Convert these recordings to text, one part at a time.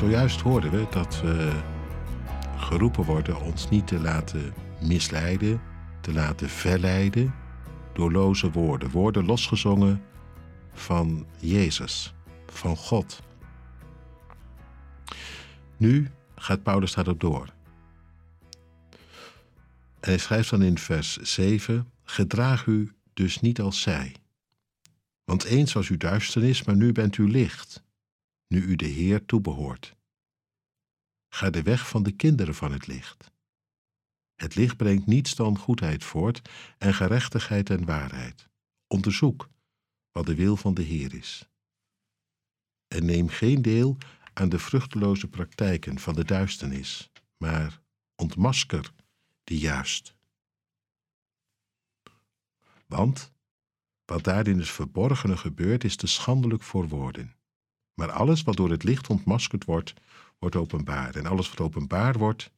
Zojuist hoorden we dat we geroepen worden ons niet te laten misleiden, te laten verleiden door loze woorden. Woorden losgezongen van Jezus, van God. Nu gaat Paulus daarop door. Hij schrijft dan in vers 7: Gedraag u dus niet als zij. Want eens was u duisternis, maar nu bent u licht, nu u de Heer toebehoort. Ga de weg van de kinderen van het licht. Het licht brengt niets dan goedheid voort en gerechtigheid en waarheid. Onderzoek wat de wil van de Heer is. En neem geen deel aan de vruchteloze praktijken van de duisternis, maar ontmasker die juist. Want wat daarin het verborgene gebeurt, is te schandelijk voor woorden. Maar alles wat door het licht ontmaskerd wordt, wordt openbaar. En alles wat openbaar wordt,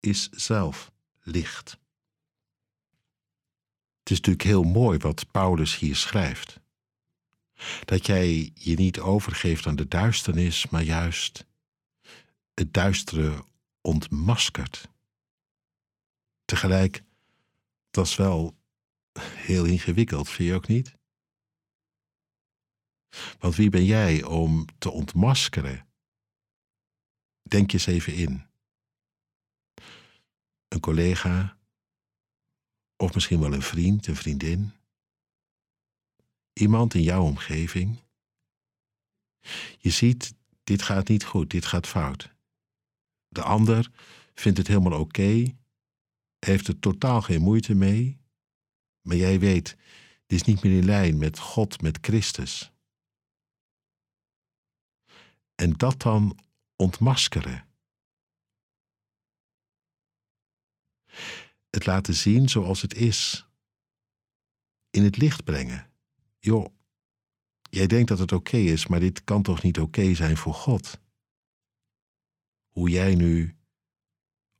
is zelf licht. Het is natuurlijk heel mooi wat Paulus hier schrijft. Dat jij je niet overgeeft aan de duisternis, maar juist het duistere ontmaskert. Tegelijk, dat is wel heel ingewikkeld, vind je ook niet? Want wie ben jij om te ontmaskeren? Denk je eens even in. Een collega, of misschien wel een vriend, een vriendin. Iemand in jouw omgeving. Je ziet, dit gaat niet goed, dit gaat fout. De ander vindt het helemaal oké, heeft er totaal geen moeite mee, maar jij weet, dit is niet meer in lijn met God, met Christus. En dat dan ontmaskeren. Het laten zien zoals het is. In het licht brengen. Joh, jij denkt dat het oké is, maar dit kan toch niet oké zijn voor God? Hoe jij nu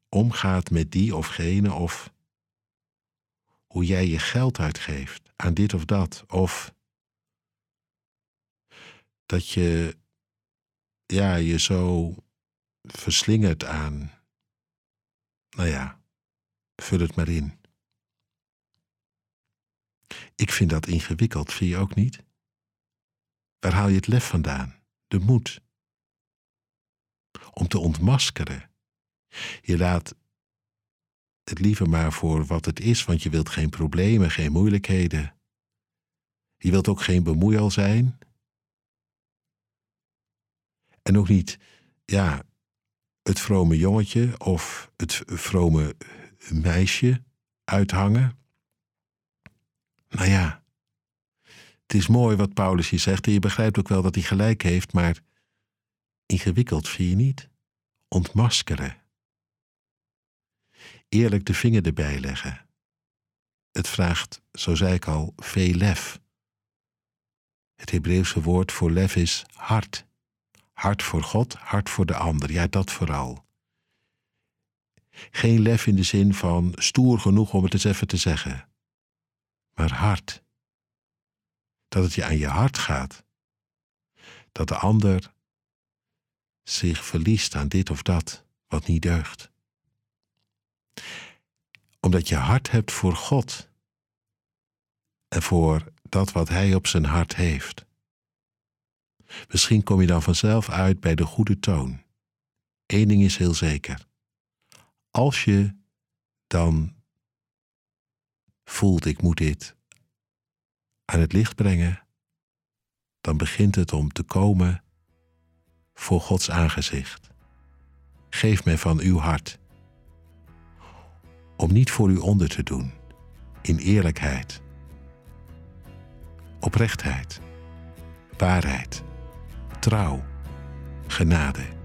omgaat met die of gene of hoe jij je geld uitgeeft aan dit of dat of dat je ja, je zo verslingert aan nou ja, vul het maar in. Ik vind dat ingewikkeld, vind je ook niet? Waar haal je het lef vandaan? De moed. Om te ontmaskeren. Je laat het liever maar voor wat het is, want je wilt geen problemen, geen moeilijkheden. Je wilt ook geen bemoeial zijn. En ook niet, ja, het vrome jongetje of het vrome meisje uithangen. Nou ja, het is mooi wat Paulus hier zegt en je begrijpt ook wel dat hij gelijk heeft, maar ingewikkeld vind je niet? Ontmaskeren eerlijk de vinger erbij leggen. Het vraagt, zo zei ik al, veel lef. Het Hebreeuwse woord voor lef is hart. Hart voor God, hart voor de ander. Ja, dat vooral. Geen lef in de zin van stoer genoeg om het eens even te zeggen, maar hart. Dat het je aan je hart gaat. Dat de ander zich verliest aan dit of dat wat niet deugt omdat je hart hebt voor God en voor dat wat Hij op zijn hart heeft. Misschien kom je dan vanzelf uit bij de goede toon. Eén ding is heel zeker. Als je dan voelt ik moet dit aan het licht brengen, dan begint het om te komen voor Gods aangezicht. Geef mij van uw hart om niet voor u onder te doen, in eerlijkheid, oprechtheid, waarheid, trouw, genade.